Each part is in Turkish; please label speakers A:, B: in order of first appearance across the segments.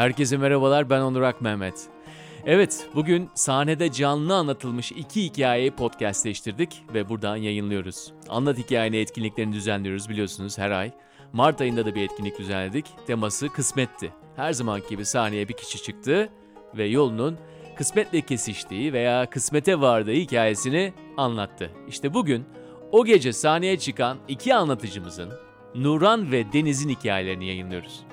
A: Herkese merhabalar ben Onur Ak Mehmet. Evet bugün sahnede canlı anlatılmış iki hikayeyi podcastleştirdik ve buradan yayınlıyoruz. Anlat hikayeni etkinliklerini düzenliyoruz biliyorsunuz her ay. Mart ayında da bir etkinlik düzenledik. Teması kısmetti. Her zaman gibi sahneye bir kişi çıktı ve yolunun kısmetle kesiştiği veya kısmete vardığı hikayesini anlattı. İşte bugün o gece sahneye çıkan iki anlatıcımızın Nuran ve Deniz'in hikayelerini yayınlıyoruz.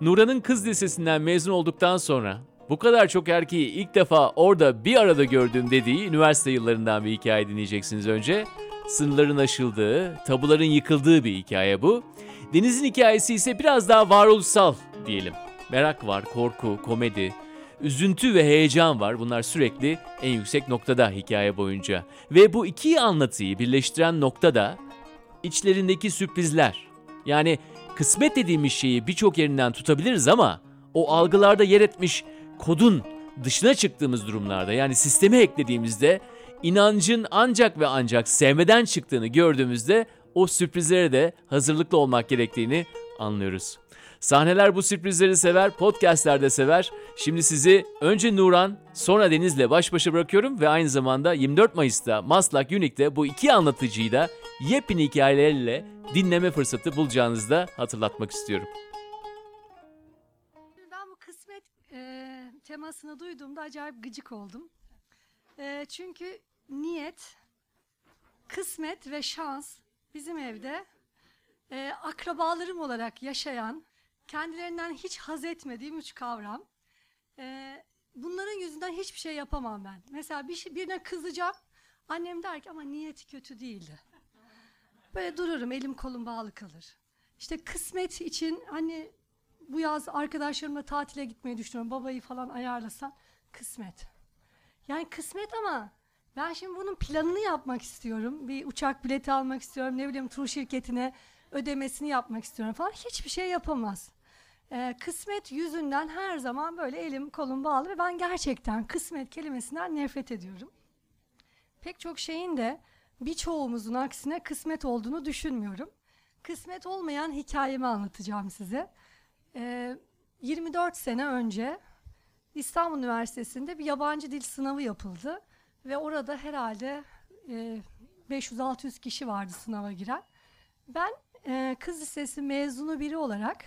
A: Nuran'ın kız lisesinden mezun olduktan sonra bu kadar çok erkeği ilk defa orada bir arada gördüm dediği üniversite yıllarından bir hikaye dinleyeceksiniz önce. Sınırların aşıldığı, tabuların yıkıldığı bir hikaye bu. Deniz'in hikayesi ise biraz daha varoluşsal diyelim. Merak var, korku, komedi, üzüntü ve heyecan var. Bunlar sürekli en yüksek noktada hikaye boyunca. Ve bu iki anlatıyı birleştiren nokta da içlerindeki sürprizler. Yani kısmet dediğimiz şeyi birçok yerinden tutabiliriz ama o algılarda yer etmiş kodun dışına çıktığımız durumlarda yani sisteme eklediğimizde inancın ancak ve ancak sevmeden çıktığını gördüğümüzde o sürprizlere de hazırlıklı olmak gerektiğini anlıyoruz. Sahneler bu sürprizleri sever, podcastler de sever. Şimdi sizi önce Nuran, sonra Deniz'le baş başa bırakıyorum ve aynı zamanda 24 Mayıs'ta Maslak Unique'de bu iki anlatıcıyı da yepyeni hikayeleriyle dinleme fırsatı bulacağınızı da hatırlatmak istiyorum.
B: Ben bu kısmet e, temasını duyduğumda acayip gıcık oldum. E, çünkü niyet, kısmet ve şans bizim evde e, akrabalarım olarak yaşayan, kendilerinden hiç haz etmediğim üç kavram. E, bunların yüzünden hiçbir şey yapamam ben. Mesela bir şey, birine kızacağım, annem der ki ama niyeti kötü değildi. Böyle dururum, elim kolum bağlı kalır. İşte kısmet için hani bu yaz arkadaşlarımla tatile gitmeyi düşünüyorum. Babayı falan ayarlasan kısmet. Yani kısmet ama ben şimdi bunun planını yapmak istiyorum. Bir uçak bileti almak istiyorum. Ne bileyim tur şirketine ödemesini yapmak istiyorum falan. Hiçbir şey yapamaz. Ee, kısmet yüzünden her zaman böyle elim kolum bağlı ve ben gerçekten kısmet kelimesinden nefret ediyorum. Pek çok şeyin de birçoğumuzun aksine kısmet olduğunu düşünmüyorum. Kısmet olmayan hikayemi anlatacağım size. Ee, 24 sene önce İstanbul Üniversitesi'nde bir yabancı dil sınavı yapıldı ve orada herhalde e, 500-600 kişi vardı sınava giren. Ben e, kız lisesi mezunu biri olarak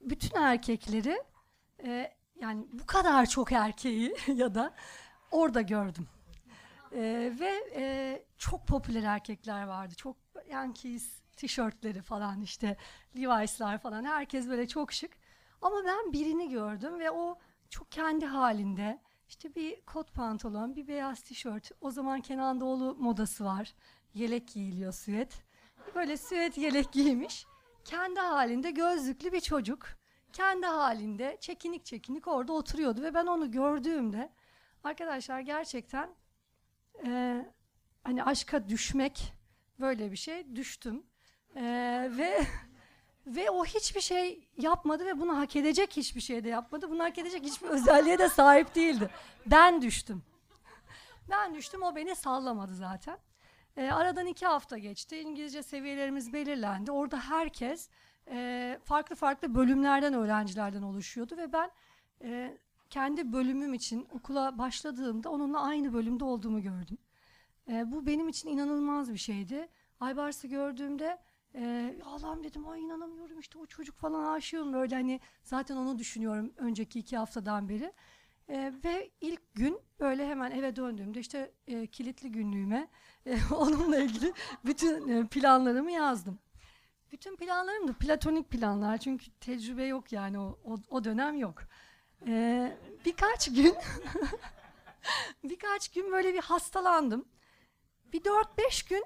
B: bütün erkekleri e, yani bu kadar çok erkeği ya da orada gördüm. E, ve e, çok popüler erkekler vardı. Çok Yankees tişörtleri falan işte Levi's'lar falan herkes böyle çok şık. Ama ben birini gördüm ve o çok kendi halinde işte bir kot pantolon, bir beyaz tişört. O zaman Kenan Doğulu modası var. Yelek giyiliyor süet. Böyle süet yelek giymiş. Kendi halinde gözlüklü bir çocuk. Kendi halinde çekinik çekinik orada oturuyordu ve ben onu gördüğümde arkadaşlar gerçekten e, hani aşka düşmek böyle bir şey düştüm. Ee, ve ve o hiçbir şey yapmadı ve bunu hak edecek hiçbir şey de yapmadı. Bunu hak edecek hiçbir özelliğe de sahip değildi. Ben düştüm. Ben düştüm o beni sallamadı zaten. Ee, aradan iki hafta geçti. İngilizce seviyelerimiz belirlendi. Orada herkes e, farklı farklı bölümlerden öğrencilerden oluşuyordu ve ben e, kendi bölümüm için okula başladığımda onunla aynı bölümde olduğumu gördüm. E, bu benim için inanılmaz bir şeydi. Aybars'ı gördüğümde ee, Allah'ım dedim ay inanamıyorum işte o çocuk falan aşığım böyle hani zaten onu düşünüyorum önceki iki haftadan beri. Ee, ve ilk gün böyle hemen eve döndüğümde işte e, kilitli günlüğüme e, onunla ilgili bütün e, planlarımı yazdım. Bütün planlarım da platonik planlar çünkü tecrübe yok yani o, o, o dönem yok. Ee, birkaç gün birkaç gün böyle bir hastalandım. Bir dört beş gün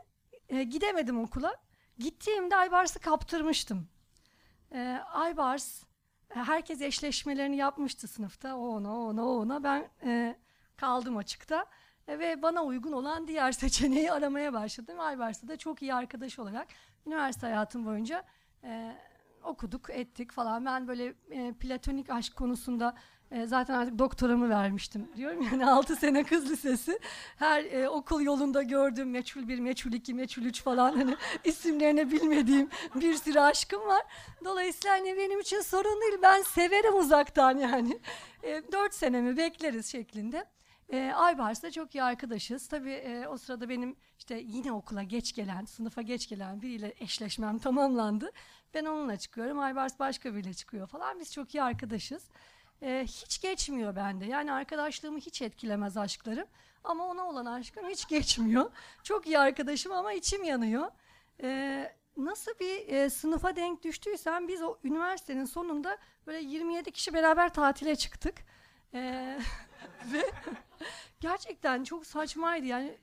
B: e, gidemedim okula. Gittiğimde Aybars'ı kaptırmıştım. Ee, Aybars e, herkes eşleşmelerini yapmıştı sınıfta. O ona, o ona, o ona. Ben e, kaldım açıkta. E, ve bana uygun olan diğer seçeneği aramaya başladım. Aybars'la da çok iyi arkadaş olarak üniversite hayatım boyunca e, okuduk, ettik falan. Ben böyle e, platonik aşk konusunda E, zaten artık doktoramı vermiştim diyorum yani 6 sene kız lisesi. Her e, okul yolunda gördüğüm meçhul bir, meçhul iki, meçhul üç falan hani isimlerini bilmediğim bir sürü aşkım var. Dolayısıyla hani benim için sorun değil. Ben severim uzaktan yani. E, 4 senemi bekleriz şeklinde. E, Aybars'la çok iyi arkadaşız. Tabii e, o sırada benim işte yine okula geç gelen, sınıfa geç gelen biriyle eşleşmem tamamlandı. Ben onunla çıkıyorum, Aybars başka biriyle çıkıyor falan. Biz çok iyi arkadaşız. E, hiç geçmiyor bende. Yani arkadaşlığımı hiç etkilemez aşklarım. Ama ona olan aşkım hiç geçmiyor. Çok iyi arkadaşım ama içim yanıyor. E, nasıl bir e, sınıfa denk düştüysem biz o üniversitenin sonunda böyle 27 kişi beraber tatile çıktık. E, ve gerçekten çok saçmaydı yani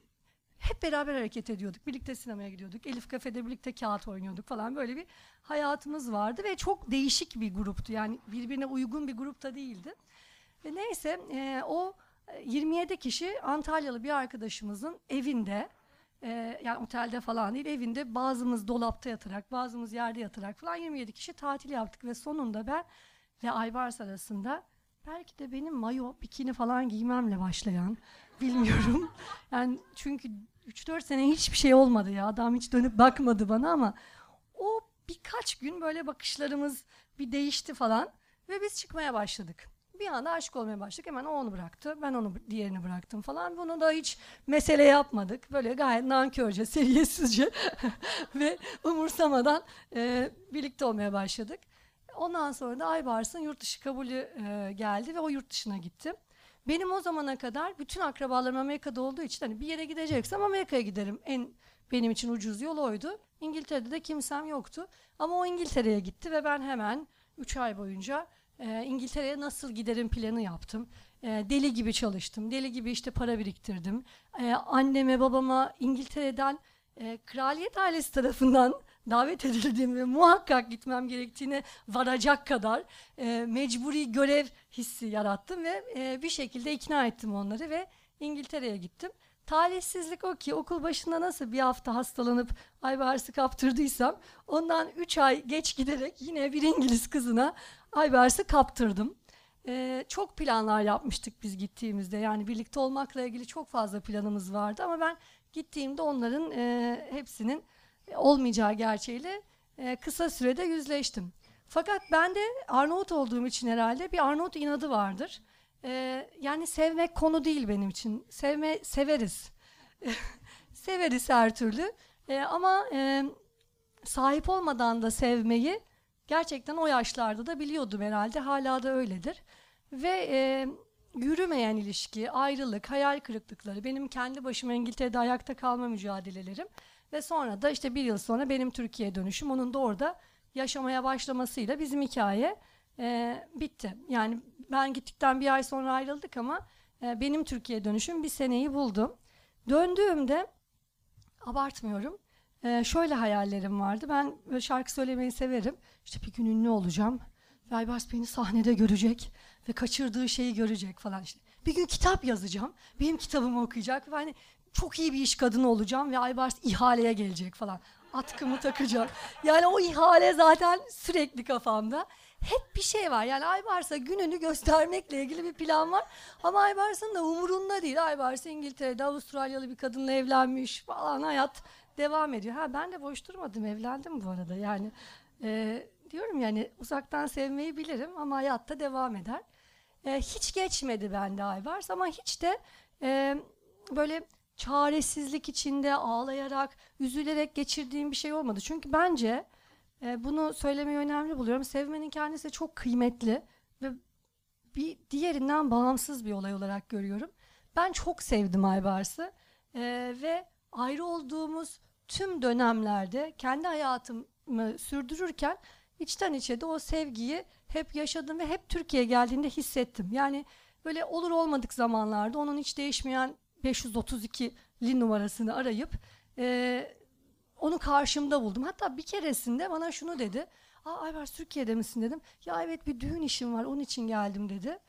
B: hep beraber hareket ediyorduk. Birlikte sinemaya gidiyorduk. Elif kafede birlikte kağıt oynuyorduk falan. Böyle bir hayatımız vardı ve çok değişik bir gruptu. Yani birbirine uygun bir grupta değildi. Ve neyse e, o 27 kişi Antalyalı bir arkadaşımızın evinde e, yani otelde falan değil evinde bazımız dolapta yatarak bazımız yerde yatarak falan 27 kişi tatil yaptık ve sonunda ben ve Aybars arasında belki de benim mayo, bikini falan giymemle başlayan bilmiyorum. Yani çünkü 3-4 sene hiçbir şey olmadı ya. Adam hiç dönüp bakmadı bana ama o birkaç gün böyle bakışlarımız bir değişti falan ve biz çıkmaya başladık. Bir anda aşık olmaya başladık. Hemen o onu bıraktı. Ben onu diğerini bıraktım falan. Bunu da hiç mesele yapmadık. Böyle gayet nankörce, seviyesizce ve umursamadan e, birlikte olmaya başladık. Ondan sonra da Aybars'ın yurt dışı kabulü e, geldi ve o yurt dışına gittim. Benim o zamana kadar bütün akrabalarım Amerika'da olduğu için hani bir yere gideceksem Amerika'ya giderim. En benim için ucuz yol oydu. İngiltere'de de kimsem yoktu. Ama o İngiltere'ye gitti ve ben hemen 3 ay boyunca e, İngiltere'ye nasıl giderim planı yaptım. E, deli gibi çalıştım. Deli gibi işte para biriktirdim. E, anneme babama İngiltere'den e, kraliyet ailesi tarafından davet edildiğim ve muhakkak gitmem gerektiğine varacak kadar e, mecburi görev hissi yarattım ve e, bir şekilde ikna ettim onları ve İngiltere'ye gittim. Talihsizlik o ki okul başında nasıl bir hafta hastalanıp Aybars'ı kaptırdıysam ondan 3 ay geç giderek yine bir İngiliz kızına Aybars'ı kaptırdım. Ee, çok planlar yapmıştık biz gittiğimizde yani birlikte olmakla ilgili çok fazla planımız vardı ama ben gittiğimde onların e, hepsinin olmayacağı gerçeğiyle e, kısa sürede yüzleştim. Fakat ben de Arnavut olduğum için herhalde bir Arnavut inadı vardır. E, yani sevmek konu değil benim için. Sevme severiz. severiz her türlü. E, ama e, sahip olmadan da sevmeyi gerçekten o yaşlarda da biliyordum herhalde. Hala da öyledir. Ve e, yürümeyen ilişki, ayrılık, hayal kırıklıkları, benim kendi başıma İngiltere'de ayakta kalma mücadelelerim ve sonra da işte bir yıl sonra benim Türkiye'ye dönüşüm, onun da orada yaşamaya başlamasıyla bizim hikaye e, bitti. Yani ben gittikten bir ay sonra ayrıldık ama e, benim Türkiye'ye dönüşüm bir seneyi buldum. Döndüğümde abartmıyorum. E, şöyle hayallerim vardı. Ben şarkı söylemeyi severim. İşte bir gün ünlü olacağım. Ve Aybars beni sahnede görecek ve kaçırdığı şeyi görecek falan işte. Bir gün kitap yazacağım. Benim kitabımı okuyacak ve hani çok iyi bir iş kadını olacağım ve Aybars ihaleye gelecek falan. Atkımı takacağım. Yani o ihale zaten sürekli kafamda. Hep bir şey var. Yani Aybars'a gününü göstermekle ilgili bir plan var. Ama Aybars'ın da umurunda değil. Aybars İngiltere'de Avustralyalı bir kadınla evlenmiş falan hayat devam ediyor. Ha ben de boş durmadım evlendim bu arada. Yani e, diyorum yani uzaktan sevmeyi bilirim ama hayatta devam eder. E, hiç geçmedi bende Aybars ama hiç de e, böyle çaresizlik içinde ağlayarak, üzülerek geçirdiğim bir şey olmadı. Çünkü bence e, bunu söylemeyi önemli buluyorum. Sevmenin kendisi çok kıymetli ve bir diğerinden bağımsız bir olay olarak görüyorum. Ben çok sevdim Aybars'ı e, ve ayrı olduğumuz tüm dönemlerde kendi hayatımı sürdürürken içten içe de o sevgiyi hep yaşadım ve hep Türkiye'ye geldiğinde hissettim. Yani böyle olur olmadık zamanlarda onun hiç değişmeyen 532'li numarasını arayıp e, onu karşımda buldum. Hatta bir keresinde bana şunu dedi. Aa Ayvars Türkiye'de misin dedim. Ya evet bir düğün işim var onun için geldim dedi.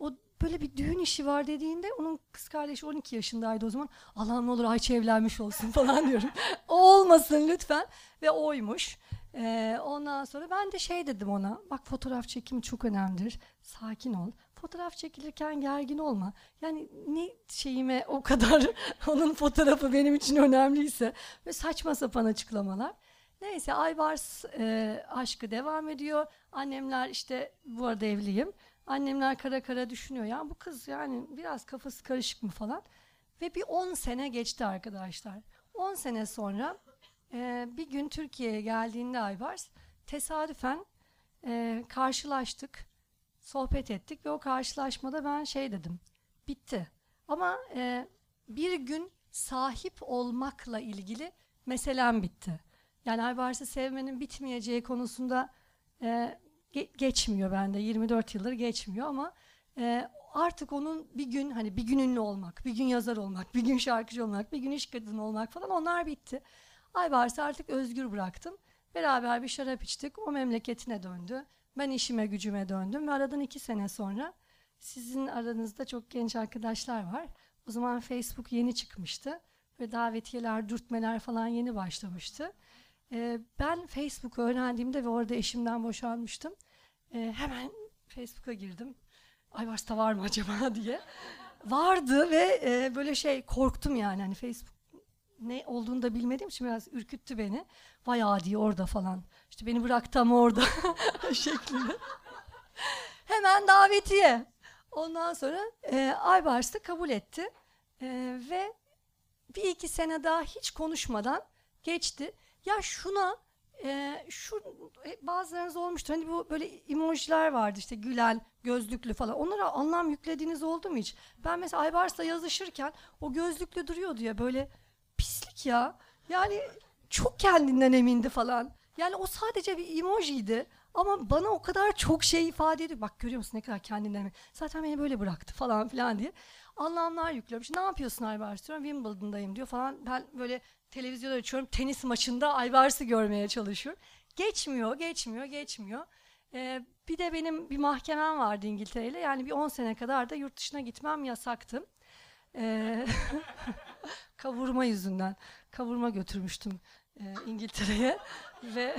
B: O böyle bir düğün işi var dediğinde onun kız kardeşi 12 yaşındaydı o zaman. Allah'ım ne olur Ayça evlenmiş olsun falan diyorum. olmasın lütfen. Ve oymuş. Ee, ondan sonra ben de şey dedim ona. Bak fotoğraf çekimi çok önemlidir. Sakin ol. Fotoğraf çekilirken gergin olma. Yani ne şeyime o kadar onun fotoğrafı benim için önemliyse. Ve saçma sapan açıklamalar. Neyse Aybars e, aşkı devam ediyor. Annemler işte bu arada evliyim. Annemler kara kara düşünüyor. Ya bu kız yani biraz kafası karışık mı falan. Ve bir 10 sene geçti arkadaşlar. 10 sene sonra e, bir gün Türkiye'ye geldiğinde Aybars tesadüfen e, karşılaştık. Sohbet ettik ve o karşılaşmada ben şey dedim. Bitti. Ama e, bir gün sahip olmakla ilgili meselem bitti. Yani Aybars'ı sevmenin bitmeyeceği konusunda e, ge- geçmiyor bende. 24 yıldır geçmiyor ama e, artık onun bir gün hani bir gün ünlü olmak, bir gün yazar olmak, bir gün şarkıcı olmak, bir gün iş kadını olmak falan onlar bitti. Aybars'ı artık özgür bıraktım. Beraber bir şarap içtik. O memleketine döndü. Ben işime gücüme döndüm ve aradan iki sene sonra sizin aranızda çok genç arkadaşlar var. O zaman Facebook yeni çıkmıştı ve davetiyeler, dürtmeler falan yeni başlamıştı. Ee, ben Facebook'u öğrendiğimde ve orada eşimden boşanmıştım. Ee, hemen Facebook'a girdim. Ayvars'ta var mı acaba diye. Vardı ve e, böyle şey korktum yani hani Facebook ne olduğunu da bilmediğim için biraz ürküttü beni. Vay adi orada falan. İşte beni bıraktı ama orada şeklinde. Hemen davetiye. Ondan sonra e, Aybars da kabul etti. E, ve bir iki sene daha hiç konuşmadan geçti. Ya şuna e, şu e, bazılarınız olmuştur. Hani bu böyle emojiler vardı işte gülen, gözlüklü falan. Onlara anlam yüklediğiniz oldu mu hiç? Ben mesela Aybars'la yazışırken o gözlüklü duruyordu ya böyle pislik ya. Yani çok kendinden emindi falan. Yani o sadece bir emojiydi. Ama bana o kadar çok şey ifade ediyor. Bak görüyor musun ne kadar kendinden emin. Zaten beni böyle bıraktı falan filan diye. Anlamlar yüklüyormuş. Ne yapıyorsun Aybars diyorum. Wimbledon'dayım diyor falan. Ben böyle televizyon açıyorum. Tenis maçında Aybars'ı görmeye çalışıyorum. Geçmiyor, geçmiyor, geçmiyor. Ee, bir de benim bir mahkemem vardı İngiltere'yle. Yani bir 10 sene kadar da yurt dışına gitmem yasaktı. Ee, kavurma yüzünden. Kavurma götürmüştüm e, İngiltere'ye ve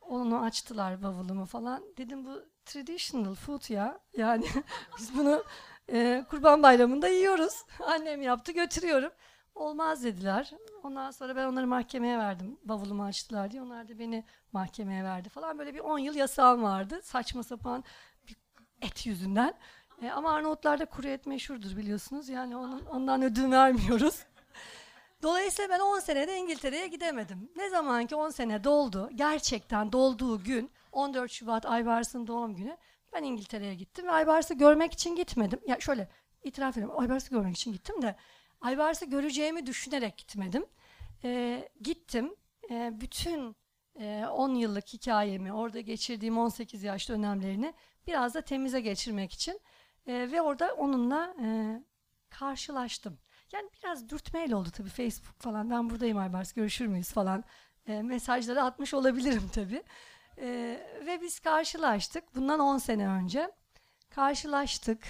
B: onu açtılar bavulumu falan. Dedim bu traditional food ya. Yani biz bunu e, Kurban Bayramı'nda yiyoruz. Annem yaptı götürüyorum. Olmaz dediler. Ondan sonra ben onları mahkemeye verdim. Bavulumu açtılar diye. Onlar da beni mahkemeye verdi falan. Böyle bir 10 yıl yasağım vardı. Saçma sapan bir et yüzünden. E, ama Arnavutlarda kuru et meşhurdur biliyorsunuz. Yani onun, ondan ödün vermiyoruz. Dolayısıyla ben 10 senede İngiltere'ye gidemedim. Ne zaman ki 10 sene doldu, gerçekten dolduğu gün 14 Şubat Aybars'ın doğum günü ben İngiltere'ye gittim ve Aybars'ı görmek için gitmedim. Ya şöyle itiraf ediyorum Aybars'ı görmek için gittim de Aybars'ı göreceğimi düşünerek gitmedim. Ee, gittim. Ee, bütün e, 10 yıllık hikayemi, orada geçirdiğim 18 yaş dönemlerini biraz da temize geçirmek için e, ve orada onunla e, karşılaştım. Yani biraz dürtmeyle oldu tabii Facebook falan. Ben buradayım Aybars görüşür müyüz falan. E, mesajları atmış olabilirim tabii. E, ve biz karşılaştık. Bundan 10 sene önce. Karşılaştık.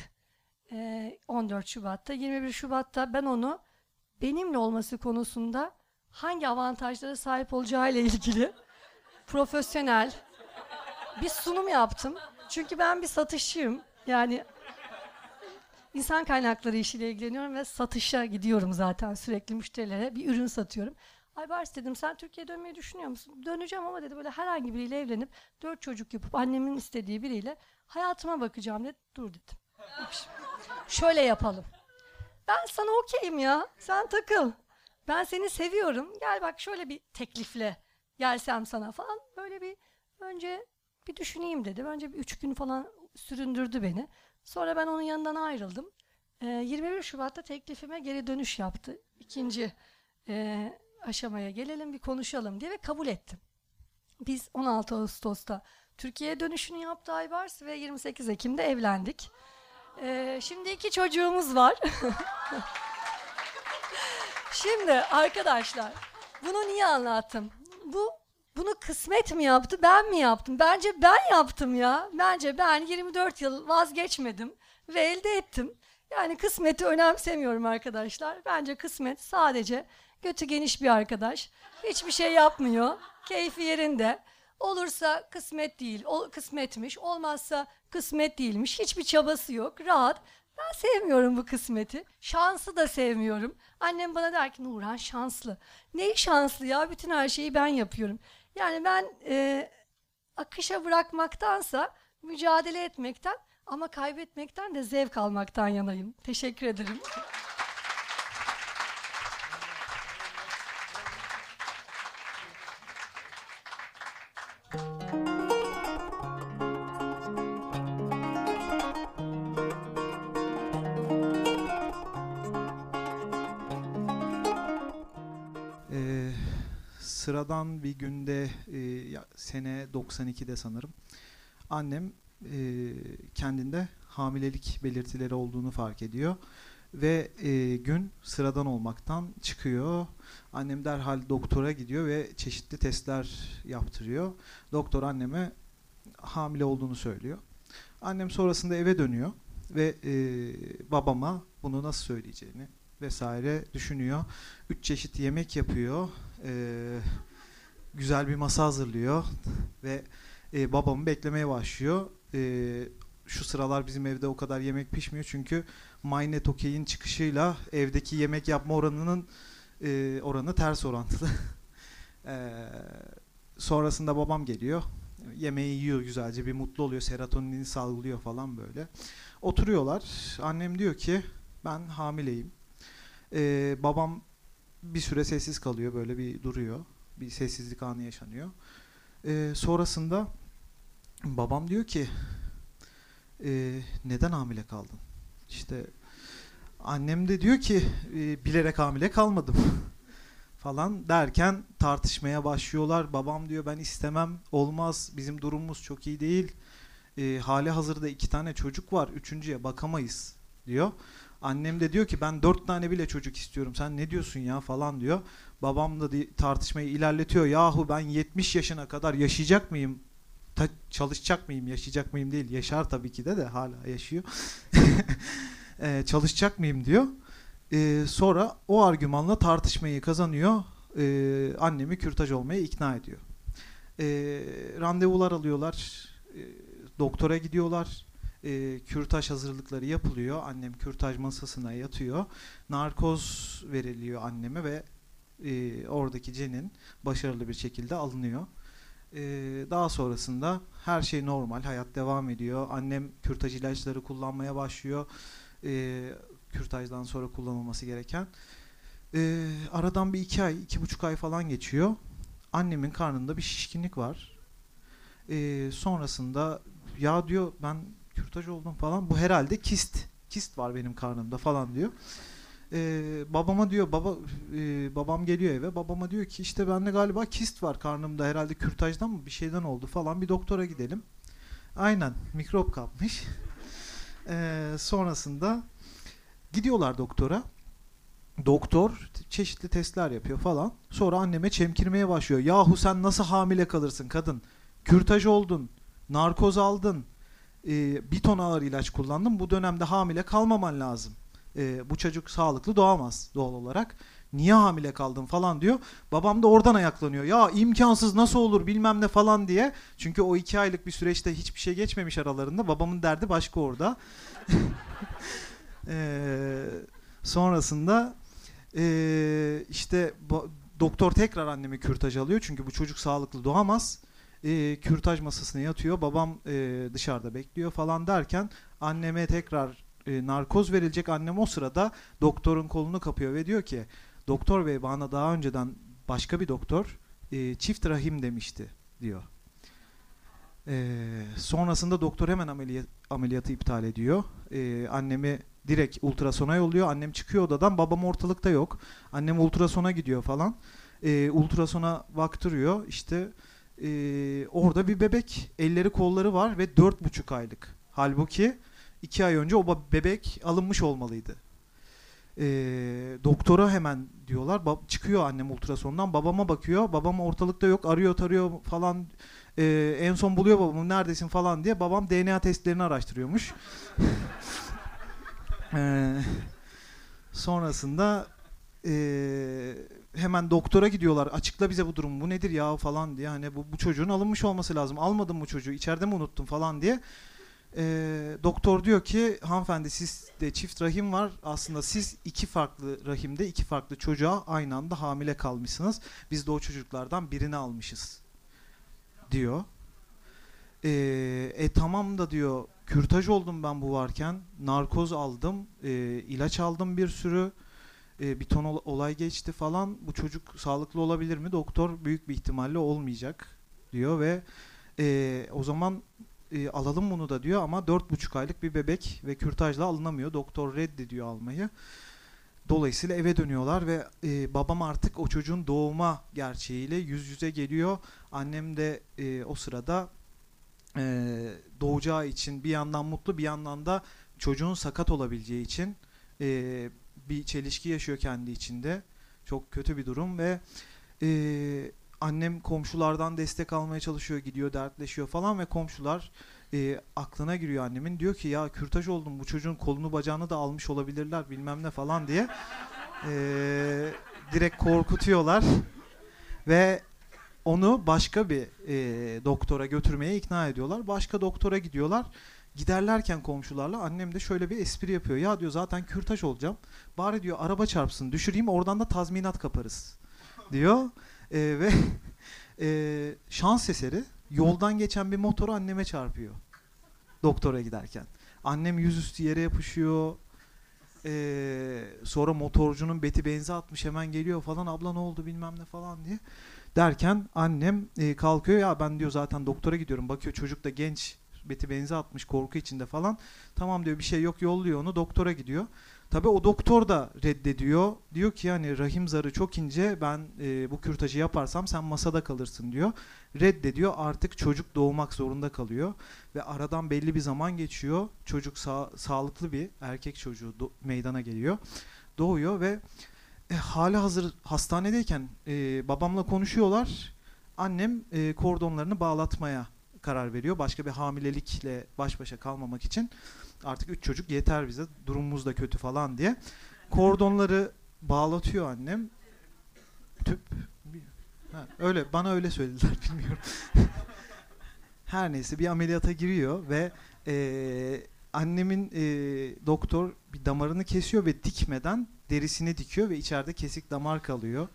B: E, 14 Şubat'ta. 21 Şubat'ta ben onu benimle olması konusunda hangi avantajlara sahip olacağı ile ilgili profesyonel bir sunum yaptım. Çünkü ben bir satışçıyım. Yani insan kaynakları işiyle ilgileniyorum ve satışa gidiyorum zaten sürekli müşterilere. Bir ürün satıyorum. Aybars dedim sen Türkiye'ye dönmeyi düşünüyor musun? Döneceğim ama dedi böyle herhangi biriyle evlenip dört çocuk yapıp annemin istediği biriyle hayatıma bakacağım dedi. Dur dedim. Şöyle yapalım. Ben sana okeyim ya. Sen takıl. Ben seni seviyorum. Gel bak şöyle bir teklifle gelsem sana falan. Böyle bir önce bir düşüneyim dedi. Önce bir üç gün falan süründürdü beni. Sonra ben onun yanından ayrıldım. E, 21 Şubat'ta teklifime geri dönüş yaptı. İkinci e, aşamaya gelelim bir konuşalım diye ve kabul ettim. Biz 16 Ağustos'ta Türkiye'ye dönüşünü yaptı Aybars ve 28 Ekim'de evlendik. E, şimdi iki çocuğumuz var. şimdi arkadaşlar bunu niye anlattım? Bu bunu kısmet mi yaptı, ben mi yaptım? Bence ben yaptım ya. Bence ben 24 yıl vazgeçmedim ve elde ettim. Yani kısmeti önemsemiyorum arkadaşlar. Bence kısmet sadece götü geniş bir arkadaş. Hiçbir şey yapmıyor. Keyfi yerinde. Olursa kısmet değil, o kısmetmiş. Olmazsa kısmet değilmiş. Hiçbir çabası yok. Rahat. Ben sevmiyorum bu kısmeti. Şansı da sevmiyorum. Annem bana der ki Nurhan şanslı. Neyi şanslı ya? Bütün her şeyi ben yapıyorum. Yani ben e, akışa bırakmaktansa mücadele etmekten ama kaybetmekten de zevk almaktan yanayım. Teşekkür ederim.
C: Sıradan bir günde e, sene 92'de sanırım annem e, kendinde hamilelik belirtileri olduğunu fark ediyor ve e, gün sıradan olmaktan çıkıyor. Annem derhal doktora gidiyor ve çeşitli testler yaptırıyor. Doktor anneme hamile olduğunu söylüyor. Annem sonrasında eve dönüyor ve e, babama bunu nasıl söyleyeceğini vesaire düşünüyor. Üç çeşit yemek yapıyor. Ee, güzel bir masa hazırlıyor ve e, babamı beklemeye başlıyor. Ee, şu sıralar bizim evde o kadar yemek pişmiyor çünkü Maynet Okey'in çıkışıyla evdeki yemek yapma oranının e, oranı ters orantılı. Ee, sonrasında babam geliyor. Yemeği yiyor güzelce bir mutlu oluyor. Serotonini salgılıyor falan böyle. Oturuyorlar. Annem diyor ki ben hamileyim. Ee, babam bir süre sessiz kalıyor böyle bir duruyor. Bir sessizlik anı yaşanıyor. Ee, sonrasında babam diyor ki "Ee, neden hamile kaldın? İşte annem de diyor ki "Ee, bilerek hamile kalmadım falan derken tartışmaya başlıyorlar. Babam diyor ben istemem olmaz bizim durumumuz çok iyi değil. Ee, hali hazırda iki tane çocuk var üçüncüye bakamayız diyor. Annem de diyor ki ben dört tane bile çocuk istiyorum. Sen ne diyorsun ya falan diyor. Babam da tartışmayı ilerletiyor. Yahu ben 70 yaşına kadar yaşayacak mıyım? Ta- çalışacak mıyım? Yaşayacak mıyım değil. Yaşar tabii ki de de hala yaşıyor. Ee, çalışacak mıyım diyor. Ee, sonra o argümanla tartışmayı kazanıyor. Ee, annemi kürtaj olmaya ikna ediyor. Ee, randevular alıyorlar. Ee, doktora gidiyorlar e, kürtaj hazırlıkları yapılıyor. Annem kürtaj masasına yatıyor. Narkoz veriliyor anneme ve e, oradaki cenin başarılı bir şekilde alınıyor. E, daha sonrasında her şey normal, hayat devam ediyor. Annem kürtaj ilaçları kullanmaya başlıyor. E, kürtajdan sonra kullanılması gereken. E, aradan bir iki ay, iki buçuk ay falan geçiyor. Annemin karnında bir şişkinlik var. E, sonrasında ya diyor ben kürtaj oldum falan. Bu herhalde kist. Kist var benim karnımda falan diyor. Ee, babama diyor baba e, babam geliyor eve babama diyor ki işte bende galiba kist var karnımda herhalde kürtajdan mı bir şeyden oldu falan bir doktora gidelim. Aynen mikrop kapmış. Ee, sonrasında gidiyorlar doktora. Doktor çeşitli testler yapıyor falan. Sonra anneme çemkirmeye başlıyor. Yahu sen nasıl hamile kalırsın kadın? Kürtaj oldun. Narkoz aldın e, bir ton ağır ilaç kullandım. Bu dönemde hamile kalmaman lazım. E, bu çocuk sağlıklı doğamaz doğal olarak. Niye hamile kaldın falan diyor. Babam da oradan ayaklanıyor. Ya imkansız nasıl olur bilmem ne falan diye. Çünkü o iki aylık bir süreçte hiçbir şey geçmemiş aralarında. Babamın derdi başka orada. e, sonrasında e, işte doktor tekrar annemi kürtaj alıyor. Çünkü bu çocuk sağlıklı doğamaz e, kürtaj masasına yatıyor. Babam e, dışarıda bekliyor falan derken anneme tekrar e, narkoz verilecek. Annem o sırada doktorun kolunu kapıyor ve diyor ki doktor bey bana daha önceden başka bir doktor e, çift rahim demişti diyor. E, sonrasında doktor hemen ameliyat, ameliyatı iptal ediyor. E, annemi direkt ultrasona yolluyor. Annem çıkıyor odadan. Babam ortalıkta yok. Annem ultrasona gidiyor falan. E, ultrasona baktırıyor. İşte e, orada bir bebek elleri kolları var ve dört buçuk aylık. Halbuki iki ay önce o bebek alınmış olmalıydı. E, doktora hemen diyorlar. Ba- çıkıyor annem ultrasondan. Babama bakıyor. Babam ortalıkta yok. Arıyor tarıyor falan. E, en son buluyor babamı neredesin falan diye. Babam DNA testlerini araştırıyormuş. Ee, sonrasında ee, hemen doktora gidiyorlar. Açıkla bize bu durum. Bu nedir ya falan diye. Hani bu, bu çocuğun alınmış olması lazım. Almadım bu çocuğu. içeride mi unuttum falan diye. Ee, doktor diyor ki hanımefendi sizde çift rahim var. Aslında siz iki farklı rahimde iki farklı çocuğa aynı anda hamile kalmışsınız. Biz de o çocuklardan birini almışız diyor. Ee, e tamam da diyor kürtaj oldum ben bu varken. Narkoz aldım. E, ilaç aldım bir sürü. E, bir ton ol- olay geçti falan. Bu çocuk sağlıklı olabilir mi? Doktor büyük bir ihtimalle olmayacak diyor ve e, o zaman e, alalım bunu da diyor ama dört buçuk aylık bir bebek ve kürtajla alınamıyor. Doktor reddediyor almayı. Dolayısıyla eve dönüyorlar ve e, babam artık o çocuğun doğuma gerçeğiyle yüz yüze geliyor. Annem de e, o sırada e, doğacağı için bir yandan mutlu bir yandan da çocuğun sakat olabileceği için e, bir çelişki yaşıyor kendi içinde. Çok kötü bir durum ve e, annem komşulardan destek almaya çalışıyor, gidiyor, dertleşiyor falan ve komşular e, aklına giriyor annemin. Diyor ki ya kürtaj oldum bu çocuğun kolunu bacağını da almış olabilirler bilmem ne falan diye. E, direkt korkutuyorlar ve onu başka bir e, doktora götürmeye ikna ediyorlar. Başka doktora gidiyorlar. Giderlerken komşularla annem de şöyle bir espri yapıyor. Ya diyor zaten kürtaj olacağım. Bari diyor araba çarpsın düşüreyim oradan da tazminat kaparız diyor. E, ve e, şans eseri yoldan geçen bir motoru anneme çarpıyor. Doktora giderken. Annem yüzüstü yere yapışıyor. E, sonra motorcunun beti benzi atmış hemen geliyor falan abla ne oldu bilmem ne falan diye. Derken annem e, kalkıyor ya ben diyor zaten doktora gidiyorum. Bakıyor çocuk da genç beti benzi atmış korku içinde falan. Tamam diyor bir şey yok yolluyor onu doktora gidiyor. Tabi o doktor da reddediyor. Diyor ki yani rahim zarı çok ince ben e, bu kürtajı yaparsam sen masada kalırsın diyor. Reddediyor artık çocuk doğmak zorunda kalıyor. Ve aradan belli bir zaman geçiyor. Çocuk sağ, sağlıklı bir erkek çocuğu meydana geliyor. Doğuyor ve e, hali hazır hastanedeyken e, babamla konuşuyorlar. Annem e, kordonlarını bağlatmaya karar veriyor. Başka bir hamilelikle baş başa kalmamak için. Artık üç çocuk yeter bize. Durumumuz da kötü falan diye. Kordonları bağlatıyor annem. Tüp. Ha, öyle bana öyle söylediler bilmiyorum. Her neyse bir ameliyata giriyor ve e, annemin e, doktor bir damarını kesiyor ve dikmeden derisini dikiyor ve içeride kesik damar kalıyor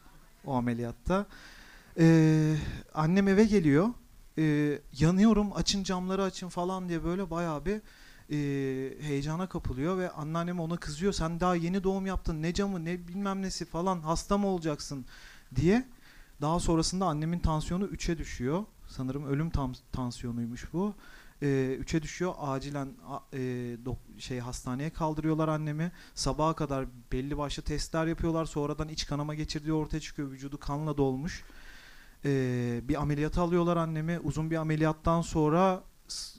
C: o ameliyatta. E, annem eve geliyor. E, yanıyorum açın camları açın falan diye böyle bayağı bir e, heyecana kapılıyor ve anneannem ona kızıyor. Sen daha yeni doğum yaptın ne camı ne bilmem nesi falan hasta mı olacaksın diye. Daha sonrasında annemin tansiyonu 3'e düşüyor. Sanırım ölüm tam, tansiyonuymuş bu. 3'e düşüyor. Acilen e, dok- şey hastaneye kaldırıyorlar annemi. Sabaha kadar belli başlı testler yapıyorlar. Sonradan iç kanama geçirdiği ortaya çıkıyor. Vücudu kanla dolmuş. E, bir ameliyat alıyorlar annemi. Uzun bir ameliyattan sonra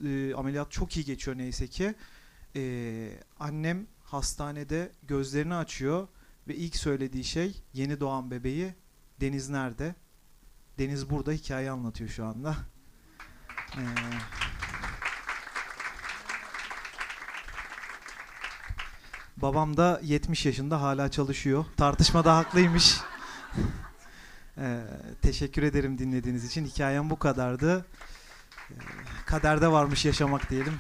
C: e, ameliyat çok iyi geçiyor neyse ki. E, annem hastanede gözlerini açıyor ve ilk söylediği şey yeni doğan bebeği Deniz nerede? Deniz burada hikaye anlatıyor şu anda. Ee, babam da 70 yaşında hala çalışıyor. Tartışmada haklıymış. Ee, teşekkür ederim dinlediğiniz için. Hikayem bu kadardı. Kaderde varmış yaşamak diyelim.